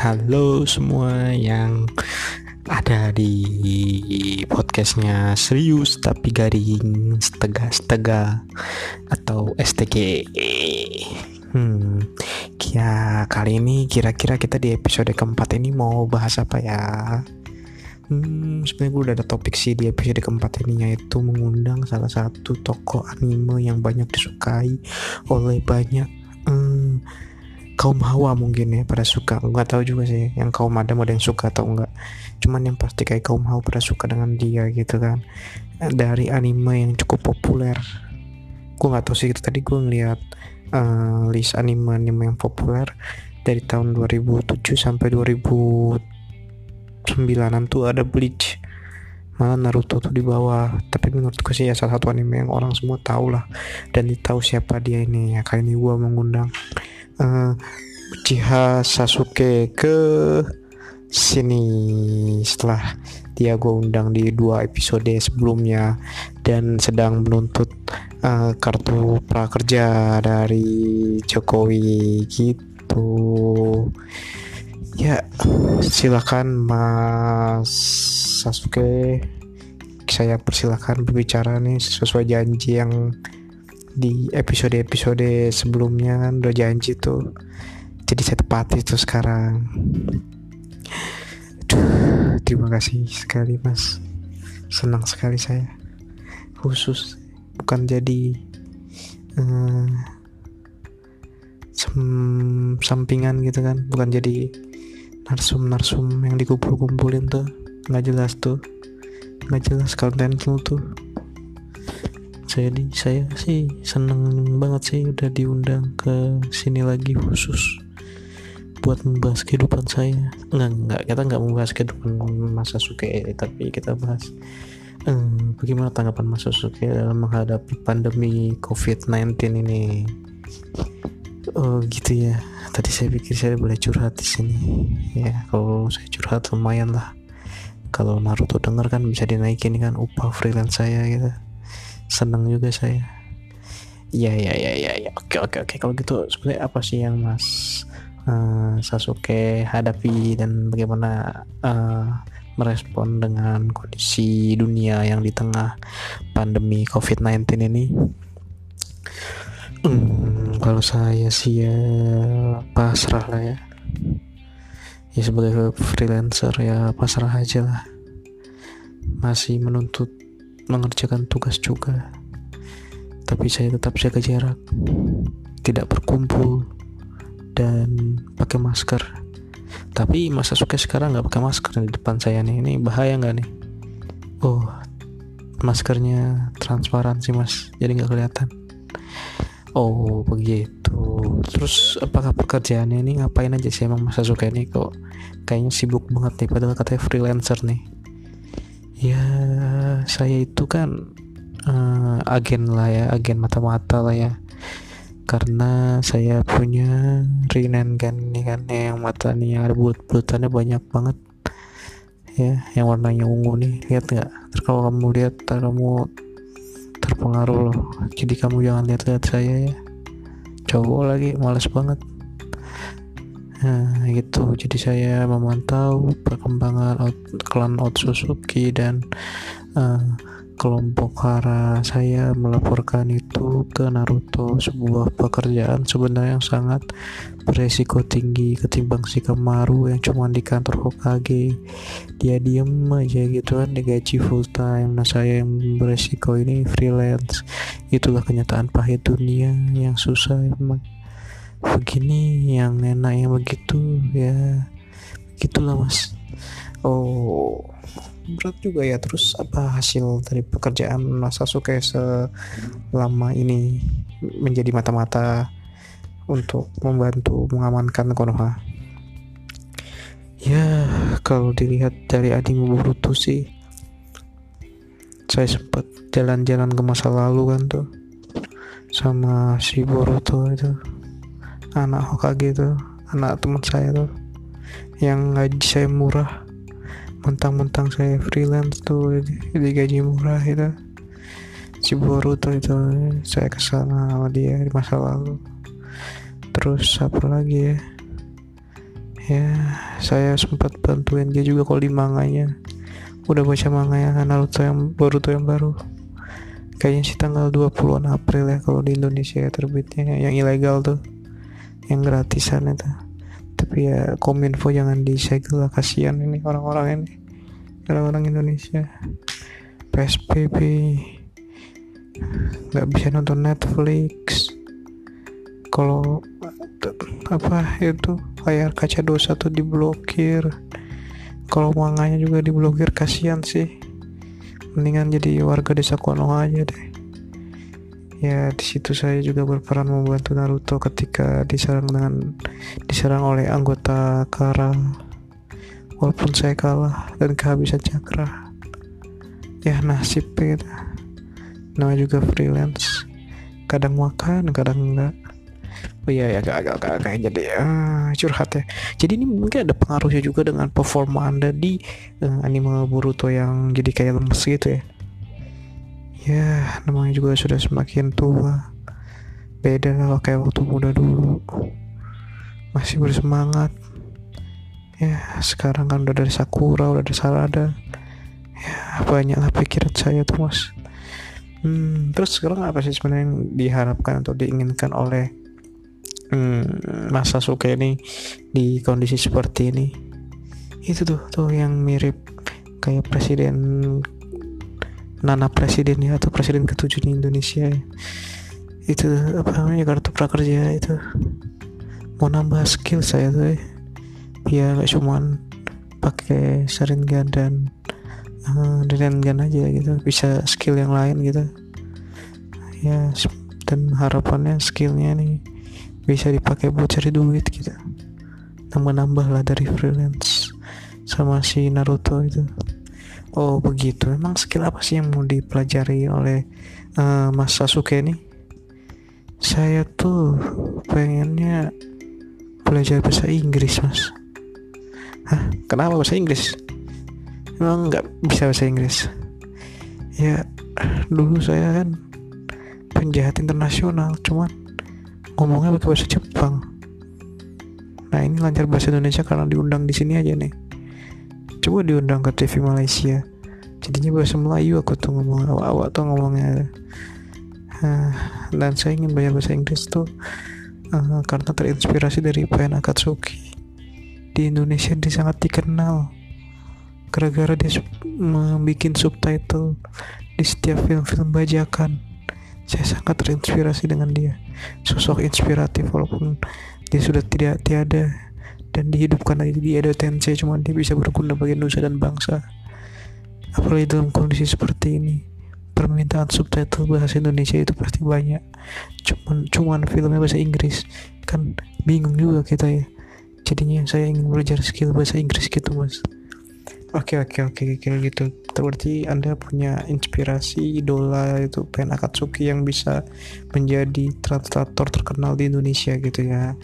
Halo semua yang ada di podcastnya serius tapi garing setega setega atau STG. Hmm, ya kali ini kira-kira kita di episode keempat ini mau bahas apa ya? Hmm, sebenarnya gue udah ada topik sih di episode keempat ini yaitu mengundang salah satu tokoh anime yang banyak disukai oleh banyak hmm, kaum hawa mungkin ya pada suka. Nggak tahu juga sih yang kaum adam ada yang suka atau enggak cuman yang pasti kayak kaum hawa pada suka dengan dia gitu kan. Dari anime yang cukup populer. Gue nggak tahu sih tadi gue ngeliat uh, list anime anime yang populer dari tahun 2007 sampai 2009an tuh ada Bleach. Malah Naruto tuh di bawah. Tapi menurutku sih ya salah satu anime yang orang semua tahu lah. Dan tahu siapa dia ini ya kali ini gue mengundang uh, Uchiha Sasuke ke sini. Setelah dia gue undang di dua episode sebelumnya dan sedang menuntut uh, kartu prakerja dari Jokowi gitu. Ya silakan Mas Sasuke. Saya persilakan berbicara nih sesuai janji yang di episode-episode sebelumnya kan udah janji tuh jadi saya tepati itu sekarang. Aduh, terima kasih sekali mas. Senang sekali saya. Khusus bukan jadi uh, sampingan gitu kan. Bukan jadi narsum-narsum yang dikumpul-kumpulin tuh. Nggak jelas tuh. Nggak jelas konten tuh saya di saya sih seneng banget sih udah diundang ke sini lagi khusus buat membahas kehidupan saya. Nggak nggak kita nggak membahas kehidupan masa suke tapi kita bahas hmm, bagaimana tanggapan masa suke dalam menghadapi pandemi COVID-19 ini. Oh gitu ya. Tadi saya pikir saya boleh curhat di sini. Ya kalau saya curhat lumayan lah. Kalau Naruto denger kan bisa dinaikin kan upah freelance saya gitu seneng juga saya. Ya ya ya ya ya oke oke oke. Kalau gitu sebenarnya apa sih yang mas uh, Sasuke hadapi dan bagaimana uh, merespon dengan kondisi dunia yang di tengah pandemi COVID-19 ini? Hmm, kalau saya sih ya pasrah lah ya. Ya sebagai freelancer ya pasrah aja lah. Masih menuntut mengerjakan tugas juga. Tapi saya tetap jaga jarak tidak berkumpul dan pakai masker. Tapi masa suka sekarang nggak pakai masker di depan saya nih ini bahaya nggak nih? Oh maskernya transparan sih mas. Jadi nggak kelihatan. Oh begitu. Terus apakah pekerjaannya ini ngapain aja sih emang masa suka ini? Kok kayaknya sibuk banget nih padahal katanya freelancer nih. Ya saya itu kan uh, agen lah ya agen mata-mata lah ya. Karena saya punya Rinan kan ini kan yang mata nih yang ada bulut-bulutannya banyak banget. Ya yang warnanya ungu nih lihat nggak? Kalau kamu lihat kamu terpengaruh loh. Jadi kamu jangan lihat-lihat saya ya. Cowok lagi males banget Nah, gitu. Jadi saya memantau perkembangan out, klan Otsutsuki dan uh, kelompok Hara. Saya melaporkan itu ke Naruto, sebuah pekerjaan sebenarnya yang sangat beresiko tinggi ketimbang si Kamaru yang cuma di kantor Hokage. Dia diem aja gitu kan digaji full time. Nah, saya yang beresiko ini freelance. Itulah kenyataan pahit dunia yang susah emang begini yang enak yang begitu ya. Gitulah mas. Oh berat juga ya. Terus apa hasil dari pekerjaan Mas Sasuke selama ini menjadi mata-mata untuk membantu mengamankan Konoha? Ya kalau dilihat dari anime Boruto sih saya sempat jalan-jalan ke masa lalu kan tuh sama si Boruto itu anak Hokage itu anak teman saya tuh yang gaji saya murah mentang-mentang saya freelance tuh di gaji murah itu si Boruto itu saya ke sana sama dia di masa lalu. Terus apa lagi ya? Ya saya sempat bantuin dia juga kalau di manganya. Udah baca manga yang Naruto yang Boruto yang baru. Kayaknya sih tanggal 20-an April ya kalau di Indonesia ya terbitnya yang ilegal tuh yang gratisan itu. Tapi ya kominfo jangan disegel lah kasihan ini orang-orang ini. Orang-orang Indonesia. PSBB nggak bisa nonton Netflix. Kalau apa itu layar kaca dosa tuh diblokir. Kalau manganya juga diblokir kasihan sih. Mendingan jadi warga desa Konoha aja deh ya di situ saya juga berperan membantu Naruto ketika diserang dengan diserang oleh anggota Kara. Walaupun saya kalah dan kehabisan cakra ya nasib gitu. Nama juga freelance. Kadang makan kadang enggak. Oh iya ya agak agak kayak jadi uh, curhat ya. Jadi ini mungkin ada pengaruhnya juga dengan performa anda di uh, anime Boruto yang jadi kayak lemes gitu ya ya namanya juga sudah semakin tua. Beda lah kayak waktu muda dulu. Masih bersemangat. Ya sekarang kan udah dari Sakura udah ada Sarada. Ya banyaklah pikiran saya tuh mas. Hmm, terus sekarang apa sih sebenarnya yang diharapkan atau diinginkan oleh hmm, masa suka ini di kondisi seperti ini? Itu tuh tuh yang mirip kayak presiden Nana presiden ya atau presiden ketujuh di Indonesia. Ya. itu apa namanya kartu prakerja itu. Mau nambah skill saya tuh ya biar gak cuman pakai saringan dan uh, gan aja gitu. Bisa skill yang lain gitu. Ya dan harapannya skillnya nih bisa dipakai buat cari duit gitu. Nambah-nambah lah dari freelance sama si Naruto itu Oh begitu. Emang skill apa sih yang mau dipelajari oleh uh, Mas Sasuke ini? Saya tuh pengennya belajar bahasa Inggris mas. Hah? Kenapa bahasa Inggris? Emang nggak bisa bahasa Inggris? Ya dulu saya kan penjahat internasional, cuman ngomongnya pakai bahasa Jepang. Nah ini lancar bahasa Indonesia karena diundang di sini aja nih coba diundang ke TV Malaysia. Jadinya bahasa Melayu aku tuh ngomong awak-awak tuh ngomongnya. Uh, dan saya ingin belajar bahasa Inggris tuh uh, karena terinspirasi dari Payan Akatsuki. Di Indonesia dia sangat dikenal. Gara-gara dia membuat subtitle di setiap film-film bajakan. Saya sangat terinspirasi dengan dia. Sosok inspiratif walaupun dia sudah tidak tiada dan dihidupkan lagi di Edo Tensei cuma dia bisa berguna bagi nusa dan bangsa. Apalagi dalam kondisi seperti ini permintaan subtitle bahasa Indonesia itu pasti banyak. Cuman cuman filmnya bahasa Inggris. Kan bingung juga kita ya. Jadinya saya ingin belajar skill bahasa Inggris gitu mas. Oke oke oke kayak gitu. Berarti anda punya inspirasi idola itu Pen Akatsuki yang bisa menjadi translator terkenal di Indonesia gitu ya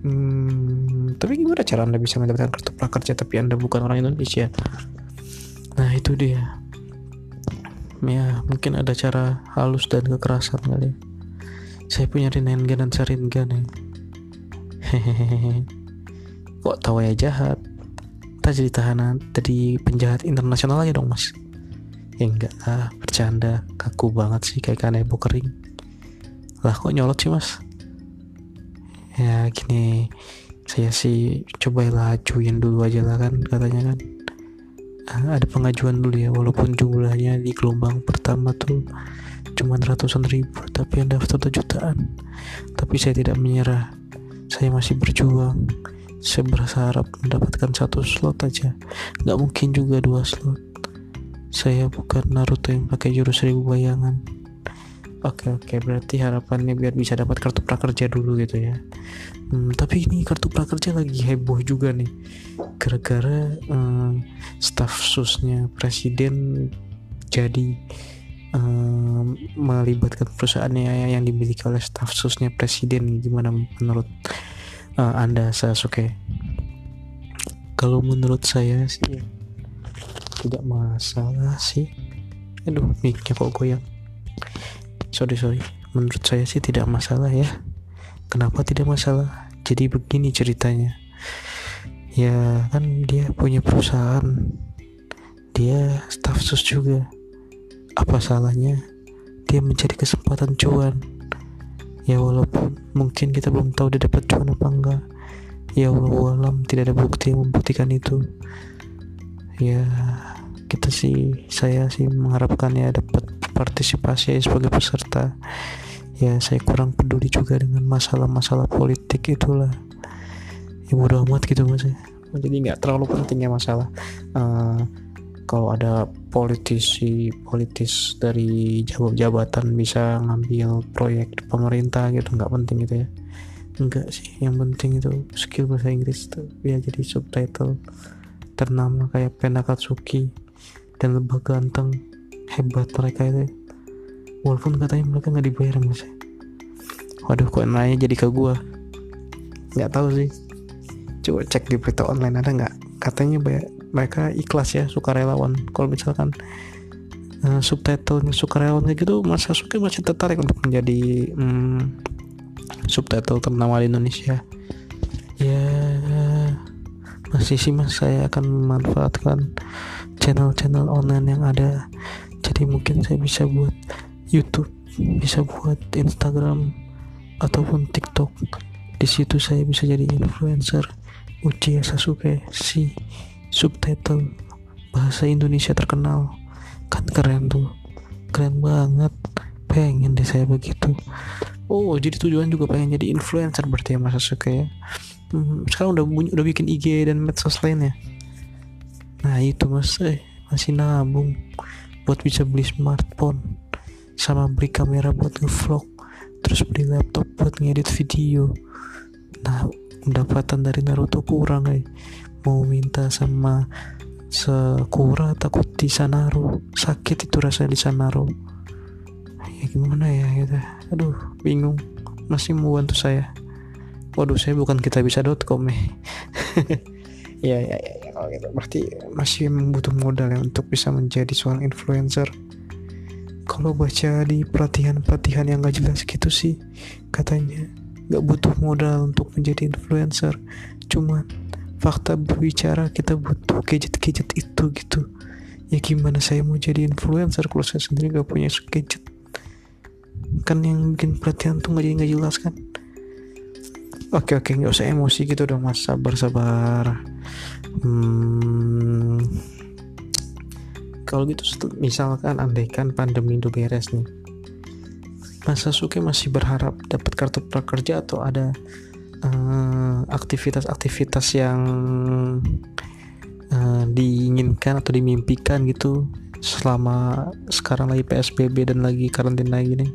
Hmm, tapi gimana cara anda bisa mendapatkan kartu prakerja tapi anda bukan orang Indonesia? Nah itu dia. Ya mungkin ada cara halus dan kekerasan kali. Saya punya Rinengan dan Saringan nih. Hehehe. Kok tahu ya jahat? Kita jadi tahanan, jadi penjahat internasional aja dong mas. Ya enggak lah, bercanda, kaku banget sih kayak kanebo kering. Lah kok nyolot sih mas? Ya gini. Saya sih cobalah ajuin dulu aja lah kan katanya kan. Ah, ada pengajuan dulu ya walaupun jumlahnya di gelombang pertama tuh cuma ratusan ribu tapi yang daftar tuh jutaan. Tapi saya tidak menyerah. Saya masih berjuang. Saya berharap mendapatkan satu slot aja. Nggak mungkin juga dua slot. Saya bukan Naruto yang pakai jurus seribu bayangan Oke oke berarti harapannya biar bisa dapat kartu prakerja dulu gitu ya. Hmm, tapi ini kartu prakerja lagi heboh juga nih, gara-gara um, staff susnya presiden jadi um, melibatkan perusahaannya yang dimiliki oleh staff susnya presiden. Gimana menurut uh, anda Sasuke? Kalau menurut saya sih tidak masalah sih. Aduh, miknya kok goyang sorry sorry. Menurut saya sih tidak masalah ya. Kenapa tidak masalah? Jadi begini ceritanya. Ya kan dia punya perusahaan. Dia staff sus juga. Apa salahnya dia mencari kesempatan cuan? Ya walaupun mungkin kita belum tahu dia dapat cuan apa enggak. Ya Allah alam tidak ada bukti yang membuktikan itu. Ya kita sih saya sih mengharapkan ya dapat partisipasi ya sebagai peserta. Ya saya kurang peduli juga dengan masalah-masalah politik itulah. Ya bodo amat gitu mas ya. Jadi nggak terlalu penting ya masalah uh, kalau ada politisi politis dari jabatan bisa ngambil proyek pemerintah gitu nggak penting gitu ya. Enggak sih yang penting itu skill bahasa Inggris tuh ya jadi subtitle ternama kayak Pena Katsuki dan lebah ganteng hebat mereka itu. Walaupun katanya mereka nggak dibayar mas waduh kok nanya jadi ke gua? Nggak tahu sih. Coba cek di berita online ada nggak? Katanya mereka ikhlas ya sukarelawan. Kalau misalkan uh, subtitlenya sukarelawan gitu Mas Sasuke masih tertarik untuk menjadi um, subtitle ternama di Indonesia. Ya masih sih mas. Saya akan memanfaatkan channel-channel online yang ada jadi mungkin saya bisa buat YouTube bisa buat Instagram ataupun TikTok. Di situ saya bisa jadi influencer Uchiha Sasuke si subtitle bahasa Indonesia terkenal. Kan keren tuh. Keren banget. Pengen deh saya begitu. Oh jadi tujuan juga pengen jadi influencer berarti ya Mas Sasuke ya? Hmm, sekarang udah udah bikin IG dan medsos lainnya. Nah itu mas. Eh, masih nabung buat bisa beli smartphone. Sama beli kamera buat ngevlog terus beli laptop buat ngedit video. Nah pendapatan dari Naruto kurang eh. Mau minta sama Sakura takut di Sanaro sakit itu rasa di Sanaro ya gimana ya gitu. Aduh bingung. Masih mau bantu saya. Waduh saya bukan kita bisa.com eh ya ya ya, ya kalau gitu. Berarti masih membutuh modal ya untuk bisa menjadi seorang influencer. Kalau baca di pelatihan-pelatihan yang gak jelas gitu sih katanya gak butuh modal untuk menjadi influencer. Cuman fakta berbicara kita butuh gadget-gadget itu gitu. Ya gimana saya mau jadi influencer kalau saya sendiri gak punya gadget? Kan yang bikin pelatihan tuh gak jadi gak jelas kan? Oke oke nggak usah emosi gitu dong mas. Sabar sabar hmm, kalau gitu misalkan andaikan pandemi itu beres nih Mas Sasuke masih berharap dapat kartu prakerja atau ada Eh, aktivitas-aktivitas uh, yang uh, diinginkan atau dimimpikan gitu selama sekarang lagi PSBB dan lagi karantina gini?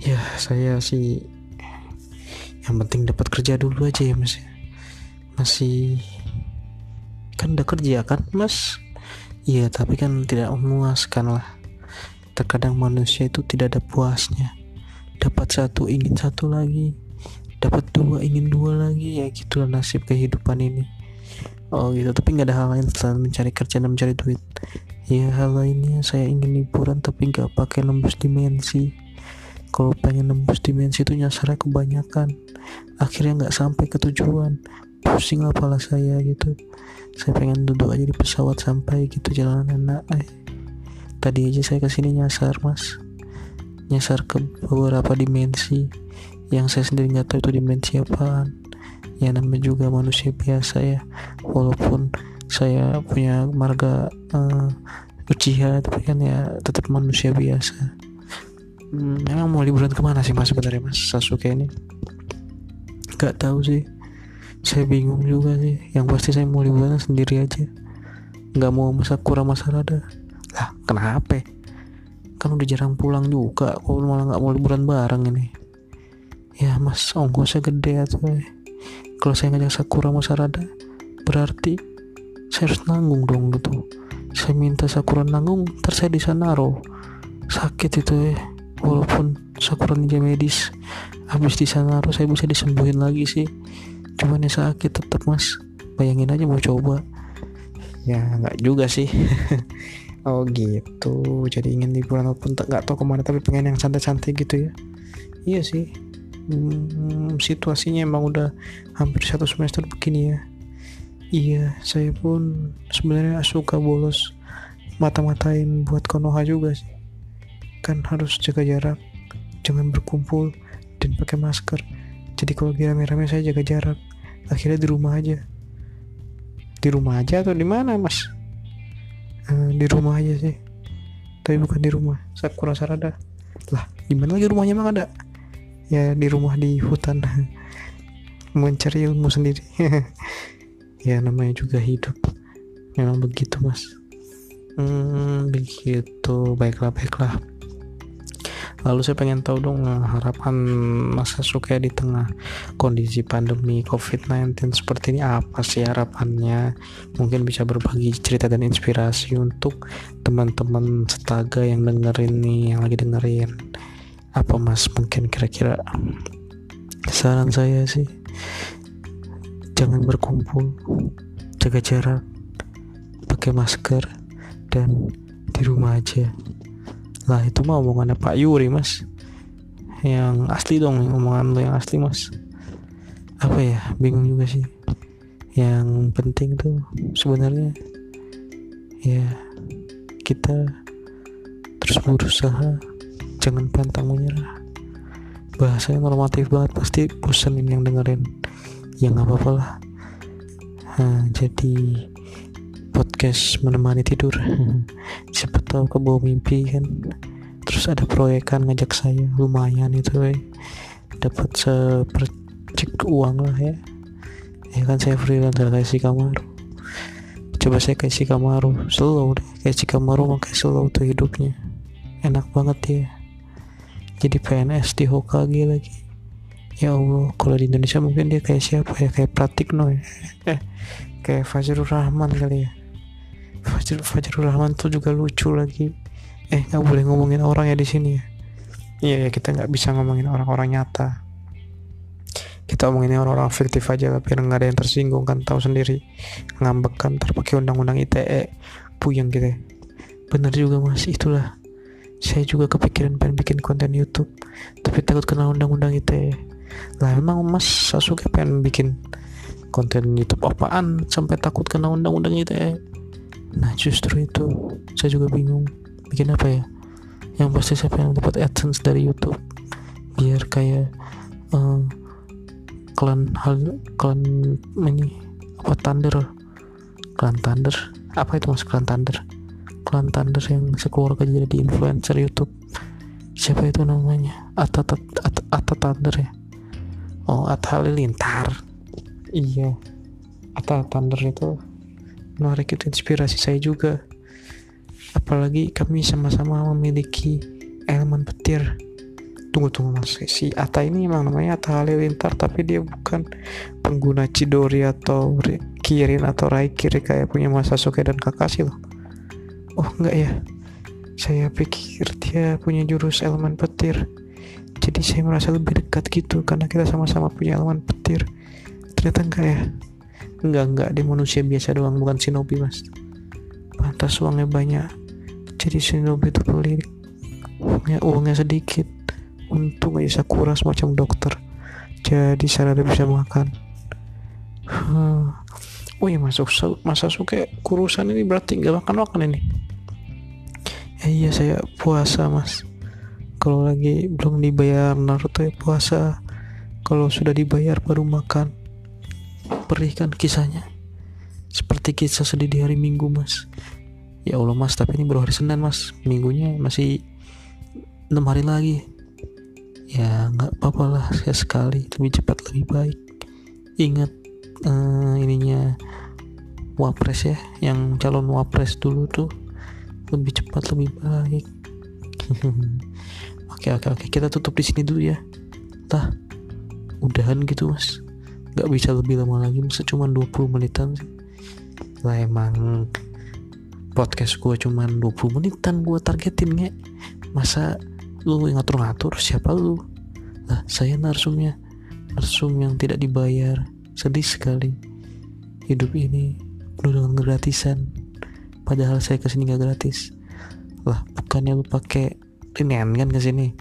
Ya saya sih yang penting dapat kerja dulu aja ya mas masih kan udah kerja kan mas? Iya tapi kan tidak memuaskan lah. Terkadang manusia itu tidak ada puasnya. Dapat satu ingin satu lagi. Dapat dua ingin dua lagi. Ya gitulah nasib kehidupan ini. Oh gitu. Tapi nggak ada hal lain selain mencari kerja dan mencari duit. Ya hal lainnya saya ingin liburan tapi nggak pakai nembus dimensi. Kalau pengen nembus dimensi itu nyasarnya kebanyakan. Akhirnya nggak sampai ke tujuan pusing lah pala saya gitu. Saya pengen duduk aja di pesawat sampai gitu jalan enak eh. tadi aja saya ke sini nyasar mas. Nyasar ke beberapa dimensi. Yang saya sendiri nggak tahu itu dimensi apaan. Ya namanya juga manusia biasa ya. Walaupun saya punya marga uh, Uchiha tapi kan ya tetap manusia biasa. Hmm, emang mau liburan ke mana sih mas sebenarnya mas? Sasuke ini? Nggak tahu sih saya bingung juga sih. Yang pasti saya mau liburan sendiri aja. Nggak mau masa kurang Masarada lah kenapa kan udah jarang pulang juga. Kok malah nggak mau liburan bareng ini? Ya mas ongkosnya gede atau kalau saya ngajak Sakura mau Sarada berarti saya harus nanggung dong gitu. Saya minta Sakura nanggung ntar saya di sana roh sakit itu ya walaupun Sakura ninja medis habis di sana saya bisa disembuhin lagi sih cuman ya sakit tetap mas. Bayangin aja mau coba. Ya nggak juga sih. Oh gitu. Jadi ingin liburan walaupun nggak tahu ke mana tapi pengen yang santai-santai gitu ya. Iya sih. Hmm, situasinya emang udah hampir satu semester begini ya. Iya saya pun sebenarnya suka bolos mata-matain buat konoha juga sih. Kan harus jaga jarak jangan berkumpul dan pakai masker. Jadi kalau rame-rame saya jaga jarak akhirnya di rumah aja. Di rumah aja atau di mana mas? Uh, di rumah aja sih. Tapi bukan di rumah. Sakura Sarada lah gimana lagi rumahnya emang ada ya di rumah di hutan. Mencari ilmu sendiri. Ya namanya juga hidup. Memang begitu mas. Hmm, begitu. Baiklah baiklah lalu saya pengen tahu dong harapan Mas Sasuke di tengah kondisi pandemi COVID-19 seperti ini apa sih harapannya? Mungkin bisa berbagi cerita dan inspirasi untuk teman-teman setaga yang dengerin nih yang lagi dengerin. Apa mas mungkin kira-kira saran saya sih? Jangan berkumpul jaga jarak pakai masker dan di rumah aja lah itu mah omongannya Pak Yuri mas. Yang asli dong omongan lo yang asli mas. Apa ya? Bingung juga sih. Yang penting tuh sebenarnya ya kita terus berusaha. Jangan pantang menyerah. Bahasanya normatif banget pasti bosan ini yang dengerin. Ya nggak apa-apa lah. Nah, jadi podcast menemani tidur tahu ke bawah mimpi kan. Terus ada proyekan ngajak saya lumayan itu eh. dapat sepercik uang lah ya. Ya kan saya freelancer kayak si Kamaru. Coba saya kayak si Kamaru slow deh. Kayak si Kamaru pakai slow tuh hidupnya. Enak banget ya. Jadi PNS di Hokage lagi. Ya Allah kalau di Indonesia mungkin dia kayak siapa ya? Kayak Pratikno ya? Eh kayak Fajrul Rahman kali ya Fajar Fajarul Rahman tuh juga lucu lagi. Eh nggak boleh ngomongin orang ya di sini ya. Iya ya kita nggak bisa ngomongin orang-orang nyata. Kita ngomongin orang-orang fiktif aja tapi nggak ada yang tersinggung kan tahu sendiri. Ngambek kan terpakai undang-undang ITE puyeng gitu ya. bener juga mas itulah. Saya juga kepikiran pengen bikin konten YouTube tapi takut kena undang-undang ITE lah emang mas Sasuke pengen bikin konten YouTube apaan? Sampai takut kena undang-undang ITE nah justru itu saya juga bingung bikin apa ya? Yang pasti saya pengen dapat adsense dari YouTube biar kayak uh, klan hal klan ini apa Thunder. Klan Thunder? Apa itu mas klan Thunder? Klan Thunder yang sekeluarga jadi influencer YouTube. Siapa itu namanya? Atta Atta, Atta Thunder ya? Oh Atta Halilintar iya. Atta Thunder itu menarik inspirasi saya juga. Apalagi kami sama-sama memiliki elemen petir. Tunggu tunggu mas. Si Ata ini emang namanya Ata Halilintar tapi dia bukan pengguna Chidori atau Kirin atau Raikiri kayak punya Mas Sasuke dan Kakashi loh. Oh enggak ya. Saya pikir dia punya jurus elemen petir. Jadi saya merasa lebih dekat gitu karena kita sama-sama punya elemen petir. Ternyata enggak ya enggak enggak. Dia manusia biasa doang bukan shinobi mas. Pantas uangnya banyak. Jadi shinobi itu pelit. Uangnya, uangnya sedikit. Untung aja Sakura semacam dokter. Jadi saya bisa makan. Hmm. oh iya masuk masa suka kurusan ini berarti nggak makan makan ini? Ya iya saya puasa mas. Kalau lagi belum dibayar Naruto ya puasa. Kalau sudah dibayar baru makan perih kan kisahnya. Seperti kisah sedih di hari minggu mas. Ya Allah mas tapi ini baru hari Senin mas. Minggunya masih enam hari lagi. Ya nggak apa-apa lah saya sekali. Lebih cepat lebih baik. Ingat uh, ininya wapres ya yang calon wapres dulu tuh lebih cepat lebih baik. Oke oke oke. Kita tutup di sini dulu ya. Tah udahan gitu mas nggak bisa lebih lama lagi masa cuma 20 menitan sih. Lah emang podcast gue cuma 20 menitan gue targetin nge masa lu ngatur-ngatur siapa lu? Lah saya narsumnya narsum yang tidak dibayar. Sedih sekali. Hidup ini penuh dengan gratisan padahal saya ke sini gak gratis. Lah bukannya lu pakai ringan kan ke sini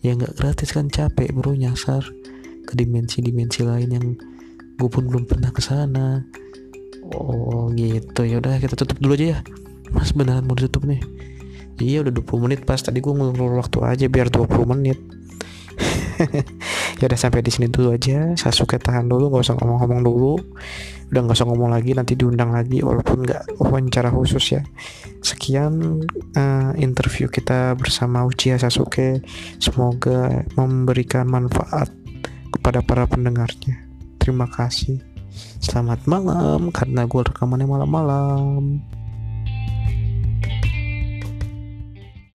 ya nggak gratis kan capek bro nyasar ke dimensi-dimensi lain yang gue pun belum pernah ke sana. Oh gitu. Ya udah kita tutup dulu aja ya. Mas beneran mau ditutup nih? Iya udah 20 menit pas tadi gue ngulur waktu aja biar 20 menit. Ya udah sampai di sini dulu aja. Saya suka tahan dulu nggak usah ngomong-ngomong dulu. Udah nggak usah ngomong lagi nanti diundang lagi walaupun nggak wawancara khusus ya. Sekian uh, interview kita bersama Uchiha Sasuke. Semoga memberikan manfaat kepada para pendengarnya. Terima kasih. Selamat malam karena gue rekamannya malam-malam